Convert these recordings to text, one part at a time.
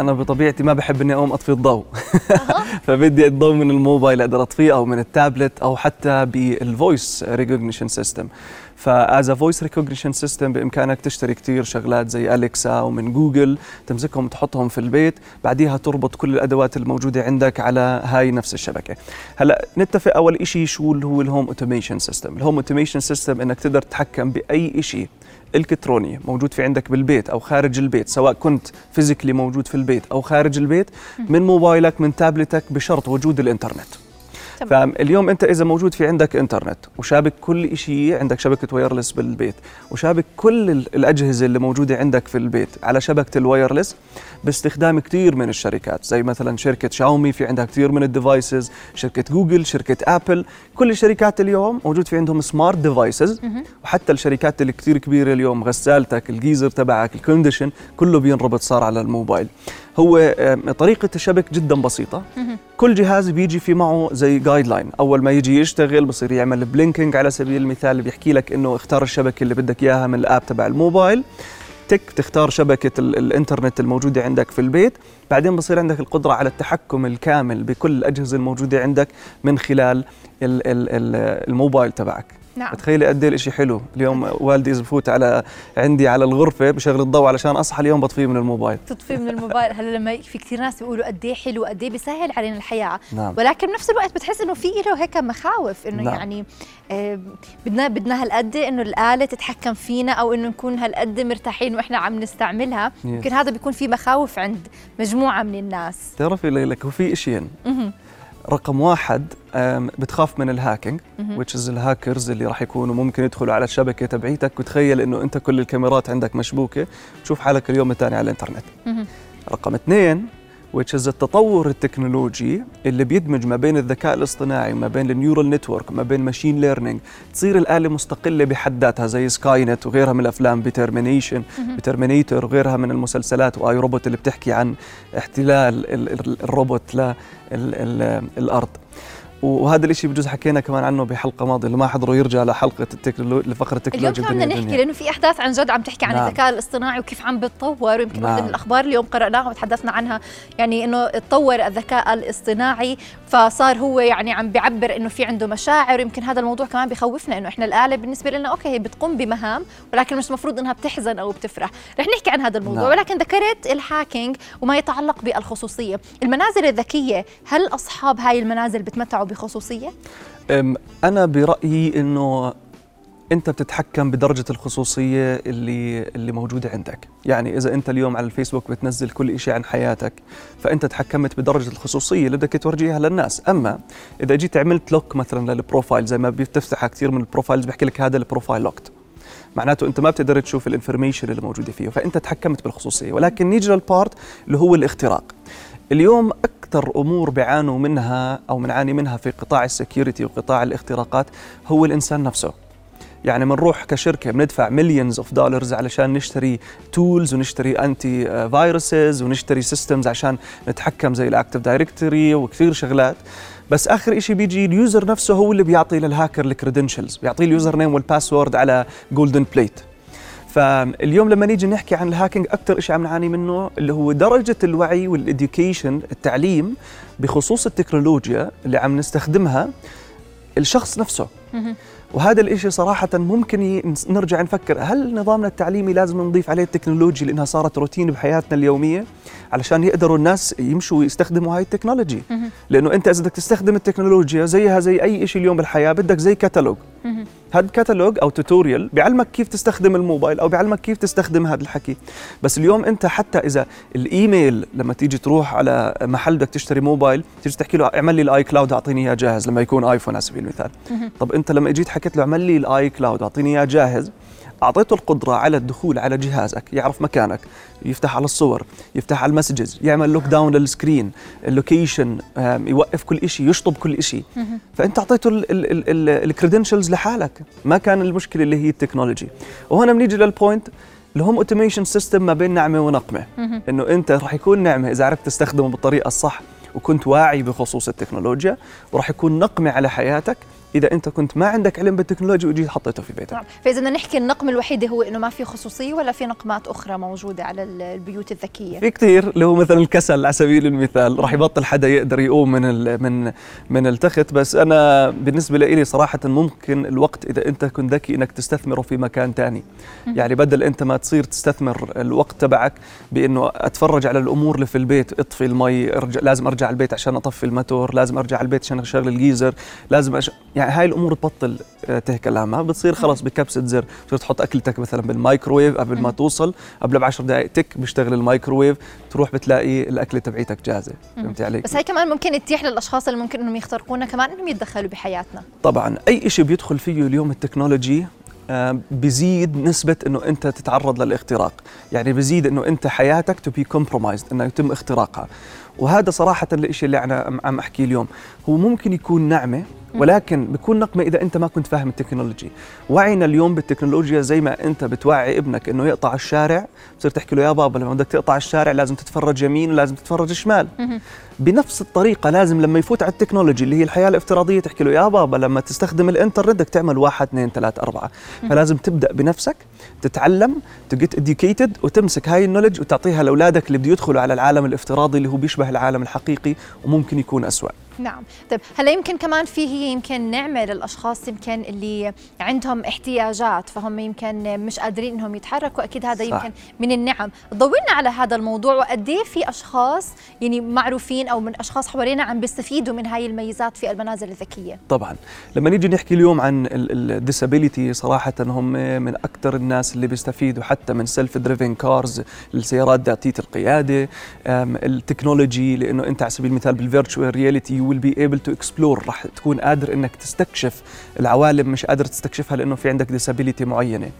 أنا بطبيعتي ما بحب إني أقوم أطفي الضوء. فبدي الضوء من الموبايل أقدر أطفيه أو من التابلت أو حتى بال voice recognition system فاز voice recognition system بإمكانك تشتري كثير شغلات زي اليكسا ومن جوجل تمسكهم تحطهم في البيت بعديها تربط كل الأدوات الموجودة عندك على هاي نفس الشبكة. هلأ نتفق أول شيء شو اللي هو ال home automation system ال home automation system إنك تقدر تتحكم بأي شيء الكتروني موجود في عندك بالبيت أو خارج البيت سواء كنت physically موجود في البيت أو خارج البيت من موبايلك من تابلتك بشرط وجود الإنترنت. فاليوم انت اذا موجود في عندك انترنت وشابك كل شيء عندك شبكة wireless بالبيت وشابك كل الأجهزة اللي موجودة عندك في البيت على شبكة ال wireless باستخدام كثير من الشركات زي مثلا شركة شاومي في عندها كثير من ال devices شركة جوجل شركة ابل كل الشركات اليوم موجود في عندهم smart devices وحتى الشركات اللي كثير كبيرة اليوم غسالتك ال geyser تبعك ال condition كله بينربط صار على الموبايل. هو طريقة الشبك جدا بسيطة. كل جهاز بيجي في معه زي guideline أول ما يجي يشتغل بصير يعمل blinking على سبيل المثال بيحكي لك إنه اختار الشبكة اللي بدك إياها من ال app تبع الموبايل. تك تختار شبكة الإنترنت الموجودة عندك في البيت. بعدين بصير عندك القدرة على التحكم الكامل بكل الأجهزة الموجودة عندك من خلال الموبايل تبعك. نعم. تخيلي قد إيه الشيء حلو. اليوم والدي إذا بفوت على عندي على الغرفة بشغل الضوء علشان أصحى اليوم بطفيه من الموبايل. تطفيه من الموبايل. هلا لما في كثير ناس بيقولوا قد إيه حلو قد إيه بيسهل علينا الحياة. نعم. ولكن بنفس الوقت بتحس إنه في له هيك مخاوف إنه نعم. يعني آه بدنا بدنا هالقد إنه الآلة تتحكم فينا أو إنه نكون هالقد مرتاحين وإحنا عم نستعملها. يمكن هذا بيكون في مخاوف عند مجموعة من الناس. تعرفي ليلك هو في شيئين رقم واحد بتخاف من ال hacking which is الهاكرز اللي راح يكونوا ممكن يدخلوا على الشبكة تبعيتك وتخيل إنه أنت كل الكاميرات عندك مشبوكة. تشوف حالك اليوم الثاني على الإنترنت. رقم اثنين which is التطور التكنولوجي اللي بيدمج ما بين الذكاء الاصطناعي ما بين ال neural network ما بين machine learning تصير الآلة مستقلة بحد ذاتها زي سكاي نت وغيرها من الأفلام بترمينيشن بترمينيتور وغيرها من المسلسلات وآي روبوت اللي بتحكي عن احتلال الروبوت للأرض وهذا الشيء بجوز حكينا كمان عنه بحلقة ماضية اللي ما حضروا يرجع لحلقة التكنولوجيا لفقرة التكنولوجيا اليوم كنا نحكي لأنه في أحداث عن جد عم تحكي عن نعم. الذكاء الاصطناعي وكيف عم بتطور ويمكن نعم. واحدة من الأخبار اليوم قرأناها وتحدثنا عنها يعني إنه تطور الذكاء الاصطناعي فصار هو يعني عم بيعبر إنه في عنده مشاعر يمكن هذا الموضوع كمان بخوفنا إنه إحنا الآلة بالنسبة لنا okay هي بتقوم بمهام ولكن مش المفروض إنها بتحزن أو بتفرح رح نحكي عن هذا الموضوع نعم. ولكن ذكرت ال hacking وما يتعلق بالخصوصية المنازل الذكية هل أصحاب هاي المنازل بتمتعوا بخصوصية؟ أنا برأيي إنه أنت بتتحكم بدرجة الخصوصية اللي اللي موجودة عندك، يعني إذا أنت اليوم على الفيسبوك بتنزل كل شيء عن حياتك، فأنت تحكمت بدرجة الخصوصية اللي بدك تورجيها للناس، أما إذا جيت عملت lock مثلا لل profile زي ما بتفتحها كثير من ال profiles بحكي لك هذا ال profile locked. معناته أنت ما بتقدر تشوف ال information اللي موجودة فيه فأنت تحكمت بالخصوصية. ولكن نيجي لل part اللي هو الاختراق. اليوم أكثر أمور بيعانوا منها أو بنعاني منها في قطاع ال security وقطاع الاختراقات هو الإنسان نفسه. يعني بنروح كشركة بندفع millions of dollars علشان نشتري tools ونشتري antiviruses ونشتري systems عشان نتحكم زي ال Active Directory وكثير شغلات. بس آخر شيء بيجي ال user نفسه هو اللي بيعطي لل hacker ال credentials بيعطيه ال username وال password على golden plate فاليوم لما نيجي نحكي عن ال hacking أكثر شيء عم نعاني منه اللي هو درجة الوعي وال education التعليم بخصوص التكنولوجيا اللي عم نستخدمها الشخص نفسه. وهذا الإشي صراحة ممكن نرجع نفكر هل نظامنا التعليمي لازم نضيف عليه التكنولوجيا لأنها صارت روتين بحياتنا اليومية علشان يقدروا الناس يمشوا ويستخدموا هاي ال technology؟ لأنه أنت إذا بدك تستخدم التكنولوجيا زيها زي أي شيء اليوم بالحياة بدك زي كتالوج هذا كتالوج أو tutorial بيعلمك كيف تستخدم الموبايل أو بيعلمك كيف تستخدم هذا الحكي. بس اليوم أنت حتى إذا الإيميل لما تيجي تروح على محل بدك تشتري موبايل تيجي تحكي له اعمل لي ال iCloud أعطيني إياه جاهز لما يكون iPhone على سبيل المثال. طب أنت لما إجيت حكيت له اعمل لي ال iCloud أعطيني إياه جاهز أعطيته القدرة على الدخول على جهازك يعرف مكانك يفتح على الصور يفتح على ال messages يعمل lock down لل screen ال location يوقف كل شيء يشطب كل شيء فأنت أعطيته ال credentials لحالك. ما كان المشكلة اللي هي ال technology. وهنا بنيجي لل point ال home automation system ما بين نعمة ونقمة. إنه أنت راح يكون نعمة إذا عرفت تستخدمه بالطريقة الصح وكنت واعي بخصوص التكنولوجيا وراح يكون نقمة على حياتك إذا أنت كنت ما عندك علم بالتكنولوجيا وجيت حطيته في بيتك. نعم. فإذا بدنا نحكي النقم الوحيد هو إنه ما في خصوصية ولا في نقمات أخرى موجودة على البيوت الذكية. في كثير اللي هو مثلا الكسل على سبيل المثال راح يبطل حدا يقدر يقوم من من من التخت. بس أنا بالنسبة لي صراحة ممكن الوقت إذا أنت كنت ذكي إنك تستثمره في مكان ثاني يعني بدل أنت ما تصير تستثمر الوقت تبعك بإنه أتفرج على الأمور اللي في البيت اطفي المي ارجع لازم أرجع البيت عشان أطفي الماتور لازم أرجع البيت عشان أشغل الجيزر لازم أش... يعني هاي الأمور تبطل آه، تهكل لها. بتصير خلص بكبسة زر. بتصير تحط أكلتك مثلا بالمايكروويف قبل ما توصل قبل ب 10 دقائق تك بيشتغل المايكروويف تروح بتلاقي الأكلة تبعيتك جاهزة. فهمتي علي؟ بس هي كمان ممكن تتيح للأشخاص اللي ممكن إنهم يخترقونا كمان إنهم يتدخلوا بحياتنا. طبعا أي شيء بيدخل فيه اليوم التكنولوجي آه، بزيد نسبة إنه أنت تتعرض للإختراق، يعني بزيد إنه أنت حياتك to be compromised إنه يتم اختراقها، وهذا صراحة الشيء اللي أنا عم أحكيه اليوم، هو ممكن يكون نعمة ولكن بكون نقمة إذا أنت ما كنت فاهم ال technology. وعينا اليوم بالتكنولوجيا زي ما أنت بتوعي ابنك أنه يقطع الشارع بتصير تحكي له يا بابا لما بدك تقطع الشارع لازم تتفرج يمين ولازم تتفرج شمال. بنفس الطريقة لازم لما يفوت على ال technology اللي هي الحياة الافتراضية تحكي له يا بابا لما تستخدم الإنترنت بدك تعمل واحد اثنين ثلاث أربعة. فلازم تبدأ بنفسك تتعلم تجيت اديوكيتد وتمسك هاي النولج وتعطيها لأولادك اللي بده يدخلوا على العالم الافتراضي اللي هو بيشبه العالم الحقيقي وممكن يكون أسوأ. نعم. طيب هلا يمكن كمان في هي يمكن نعمه للاشخاص يمكن اللي عندهم احتياجات فهم يمكن مش قادرين إنهم يتحركوا أكيد هذا صح. يمكن من النعم. ضوينا على هذا الموضوع وقد إيه في أشخاص يعني معروفين أو من أشخاص حوالينا عم بيستفيدوا من هاي الميزات في المنازل الذكية؟ طبعا. لما نيجي نحكي اليوم عن ال disability صراحة هم من أكثر الناس اللي بيستفيدوا حتى من self-driven cars السيارات ذاتية القيادة ال technology لأنه أنت على سبيل المثال بال virtual reality will be able to explore. رح تكون قادر إنك تستكشف العوالم مش قادر تستكشفها لأنه في عندك disability معينة.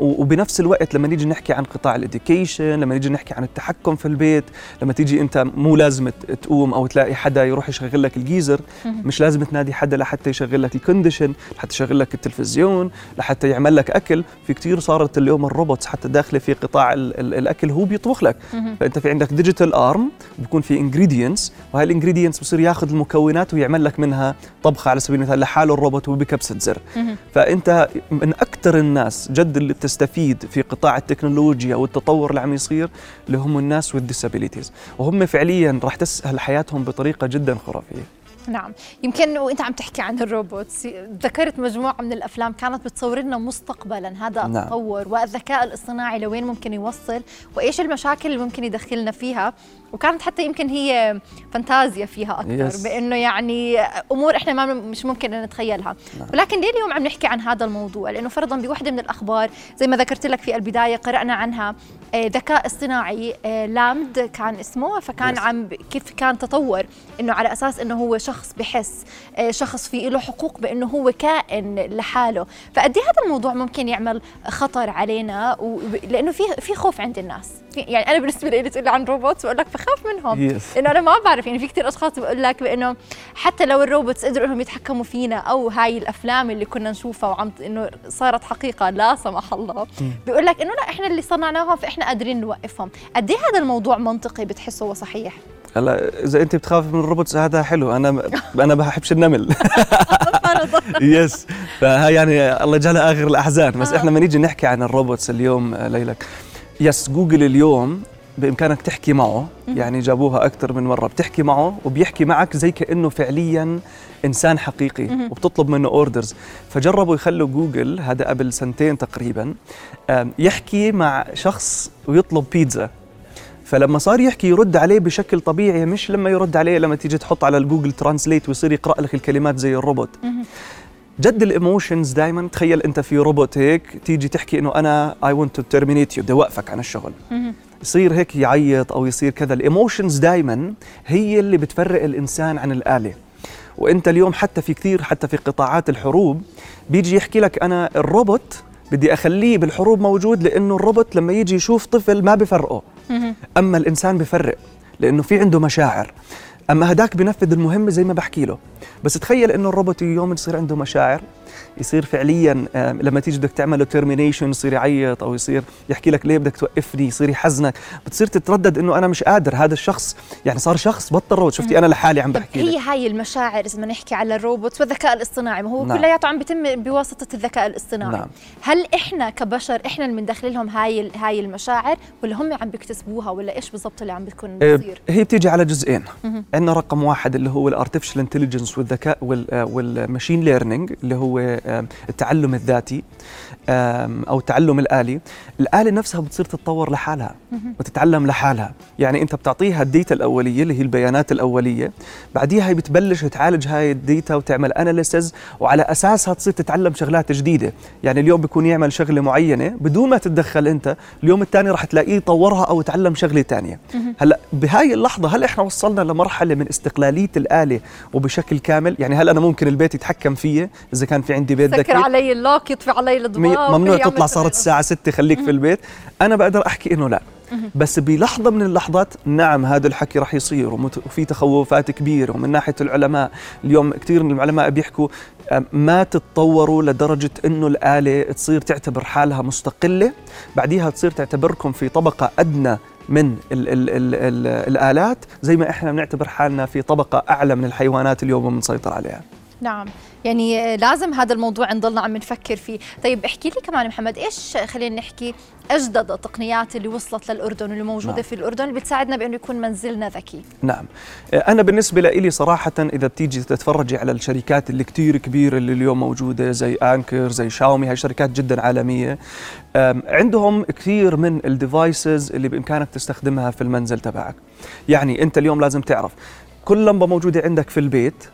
وبنفس الوقت لما نيجي نحكي عن قطاع ال education لما نيجي نحكي عن التحكم في البيت لما تيجي أنت مو لازم تقوم أو تلاقي حدا يروح يشغل لك الجيزر مش لازم تنادي حدا لحتى يشغل لك ال condition لحتى يشغل لك التلفزيون لحتى يعمل لك أكل. في كثير صارت اليوم ال robots حتى داخلة في قطاع الأكل هو بيطبخ لك. فأنت في عندك digital arm بيكون في ingredients وهي ال ingredients بصير ياخذ المكونات ويعمل لك منها طبخة على سبيل المثال لحاله الروبوت وبكبسة زر. فأنت من أكثر الناس جد اللي بتستفيد في قطاع التكنولوجيا والتطور اللي عم يصير اللي هم الناس وال disabilities وهم فعليا راح تسهل حياتهم بطريقة جدا خرافية. نعم. يمكن وانت عم تحكي عن ال robots ذكرت مجموعة من الأفلام كانت بتصور لنا مستقبلا هذا نعم. التطور والذكاء الاصطناعي لوين ممكن يوصل وإيش المشاكل اللي ممكن يدخلنا فيها. وكانت حتى يمكن هي فانتازيا فيها أكثر yes. بإنه يعني أمور إحنا ما مش ممكن إن نتخيلها نعم. ولكن ليه اليوم عم نحكي عن هذا الموضوع لأنه فرضا بوحدة من الأخبار زي ما ذكرت لك في البداية قرأنا عنها آه، ذكاء اصطناعي آه، لامدا كان اسمه فكان yes. عم كيف كان تطور إنه على أساس إنه هو شخص بحس آه، شخص في له حقوق بإنه هو كائن لحاله فقد إيه هذا الموضوع ممكن يعمل خطر علينا لأنه في في خوف عند الناس يعني أنا بالنسبة لي تقول لي عن robots بقول لك بخاف منهم. Yes. إنه أنا ما بعرف يعني في كثير أشخاص بقول لك بإنه حتى لو ال robots قدروا إنهم يتحكموا فينا أو هاي الأفلام اللي كنا نشوفها وعم إنه صارت حقيقة لا سمح الله. بيقول لك إنه لا إحنا اللي صنعناهم فإحنا قادرين نوقفهم. قد إيه هذا الموضوع منطقي بتحسه وصحيح؟ هلا إذا أنت بتخاف من ال robots هذا حلو. أنا أنا بحبش النمل. yes فهي يعني الله يجعلها آخر الأحزان. بس إحنا لما نيجي نحكي عن ال robots اليوم ليلك. yes جوجل اليوم بإمكانك تحكي معه. يعني جابوها أكثر من مرة. بتحكي معه وبيحكي معك زي كأنه فعليا إنسان حقيقي وبتطلب منه orders فجربوا يخلوا جوجل هذا قبل سنتين تقريبا يحكي مع شخص ويطلب بيتزا فلما صار يحكي يرد عليه بشكل طبيعي مش لما يرد عليه لما تيجي تحط على ال Google Translate ويصير يقرأ لك الكلمات زي الروبوت. جد ال emotions دائما تخيل أنت في روبوت هيك تيجي تحكي إنه أنا I want to terminate you بدي أوقفك عن الشغل. يصير هيك يعيط أو يصير كذا. ال emotions دائما هي اللي بتفرق الإنسان عن الآلة. وأنت اليوم حتى في كثير حتى في قطاعات الحروب بيجي يحكي لك أنا الروبوت بدي أخليه بالحروب موجود لأنه الروبوت لما يجي يشوف طفل ما بفرقه. أما الإنسان بفرق لأنه في عنده مشاعر. أما هداك بنفذ المهمة زي ما بحكي له. بس تخيل إنه الروبوت يوم يصير عنده مشاعر يصير فعليا لما تيجي بدك تعمل له termination يصير يعيط أو يصير يحكي لك ليه بدك توقفني يصير يحزنك بتصير تتردد إنه أنا مش قادر هذا الشخص يعني صار شخص بطل روبوت. شفتي أنا لحالي عم بحكي هي هاي المشاعر إذا نحكي على الروبوت والذكاء الاصطناعي ما هو نعم. كلياته عم بيتم بواسطة الذكاء الاصطناعي. نعم. هل إحنا كبشر إحنا اللي بندخل لهم هاي هاي المشاعر ولا هم عم بيكتسبوها ولا إيش بالضبط اللي عم بيكون بيصير؟ هي بتيجي على جزئين. عندنا رقم واحد اللي هو ال artificial intelligence والذكاء وال machine learning اللي هو التعلم الذاتي أو التعلم الآلي. الآلة نفسها بتصير تتطور لحالها وتتعلم لحالها. يعني أنت بتعطيها ال data الأولية اللي هي البيانات الأولية بعديها هي بتبلش تعالج هاي ال data وتعمل analysis وعلى أساسها تصير تتعلم شغلات جديدة. يعني اليوم بيكون يعمل شغلة معينة بدون ما تتدخل أنت اليوم الثاني راح تلاقيه طورها أو تعلم شغلة ثانية هلأ بهاي اللحظة هل إحنا وصلنا لمرحلة من استقلالية الآلة وبشكل كامل يعني هل أنا ممكن البيت يتحكم فيي إذا كان في عندي بيت ذكي؟ علي اللوك يطفي علي الضباب ممنوع تطلع صارت الساعة 6 خليك في البيت. أنا بقدر أحكي إنه لا. بس بلحظة من اللحظات نعم هذا الحكي رح يصير وفي تخوفات كبيرة ومن ناحية العلماء اليوم كثير من العلماء بيحكوا ما تتطوروا لدرجة إنه الآلة تصير تعتبر حالها مستقلة بعديها تصير تعتبركم في طبقة أدنى من ال ال ال ال الآلات زي ما إحنا بنعتبر حالنا في طبقة أعلى من الحيوانات اليوم وبنسيطر عليها. نعم. يعني لازم هذا الموضوع نضلنا عم نفكر فيه. طيب احكي لي كمان محمد إيش خلينا نحكي أجدد التقنيات اللي وصلت للأردن واللي موجودة نعم. في الأردن اللي بتساعدنا بأنه يكون منزلنا ذكي؟ نعم. أنا بالنسبة لي صراحة إذا بتيجي تتفرجي على الشركات اللي كثير كبيرة اللي اليوم موجودة زي انكر زي شاومي هاي شركات جدا عالمية. عندهم كثير من الديفايسز اللي بإمكانك تستخدمها في المنزل تبعك. يعني أنت اليوم لازم تعرف كل لمبة موجودة عندك في البيت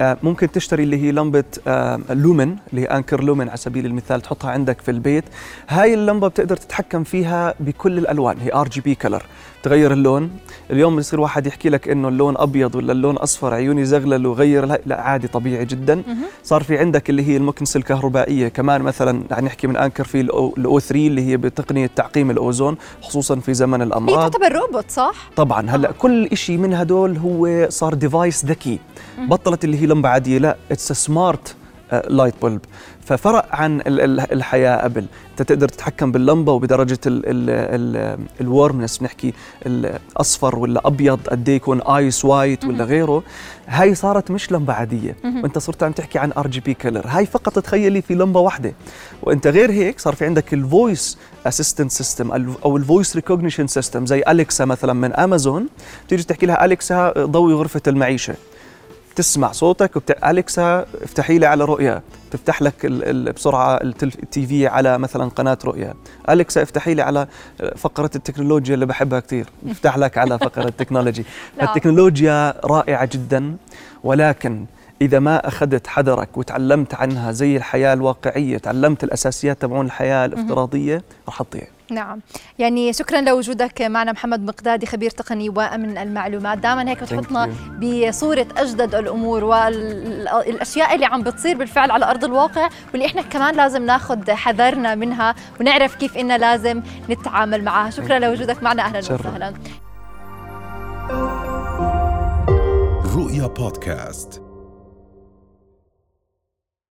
ممكن تشتري اللي هي لومن آه، اللي هي أنكر لومن على سبيل المثال تحطها عندك في البيت. هاي اللمبة بتقدر تتحكم فيها بكل الألوان هي RGB color تغير اللون. اليوم بصير واحد يحكي لك إنه اللون أبيض ولا اللون أصفر عيوني زغلل وغير لا عادي طبيعي جدا. صار في عندك اللي هي المكنسة الكهربائية كمان مثلا يعني نحكي من أنكر في ال O 3 اللي هي بتقنية تعقيم الأوزون خصوصا في زمن الأمراض. هي تعتبر روبوت صح؟ طبعا. هلأ آه. كل شيء من هدول هو صار device ذكي. بطلت اللي هي لمبه عاديه لا it's smart light bulb ففرق عن الحياة قبل. أنت تقدر تتحكم باللمبة وبدرجة ال warmness بنحكي الأصفر ولا أبيض قد إيه يكون ice white ولا غيره. هاي صارت مش لمبة عادية. وأنت صرت عم تحكي عن RGB color هاي فقط تخيلي في لمبة واحدة. وأنت غير هيك صار في عندك ال voice assistant system أو ال voice recognition system زي اليكسا مثلا من امازون بتيجي تحكي لها اليكسا ضوي غرفة المعيشة. تسمع صوتك وبت... أليكسا افتحي لي على رؤيا تفتح لك ال... ال... بسرعة ال TV على مثلا قناة رؤيا أليكسا افتحي لي على فقرة التكنولوجيا اللي بحبها كثير افتح لك على فقرة ال technology. التكنولوجيا رائعة جدا ولكن إذا ما أخذت حذرك وتعلمت عنها زي الحياة الواقعية تعلمت الأساسيات تبعون الحياة الافتراضية رح تضيع نعم. يعني شكرا لوجودك معنا محمد مقدادي خبير تقني وأمن المعلومات. دائما هيك بتحطنا بصورة أجدد الأمور والأشياء اللي عم بتصير بالفعل على أرض الواقع واللي إحنا كمان لازم ناخذ حذرنا منها ونعرف كيف إننا لازم نتعامل معها. شكرا لوجودك معنا. أهلا وسهلا. رؤيا بودكاست.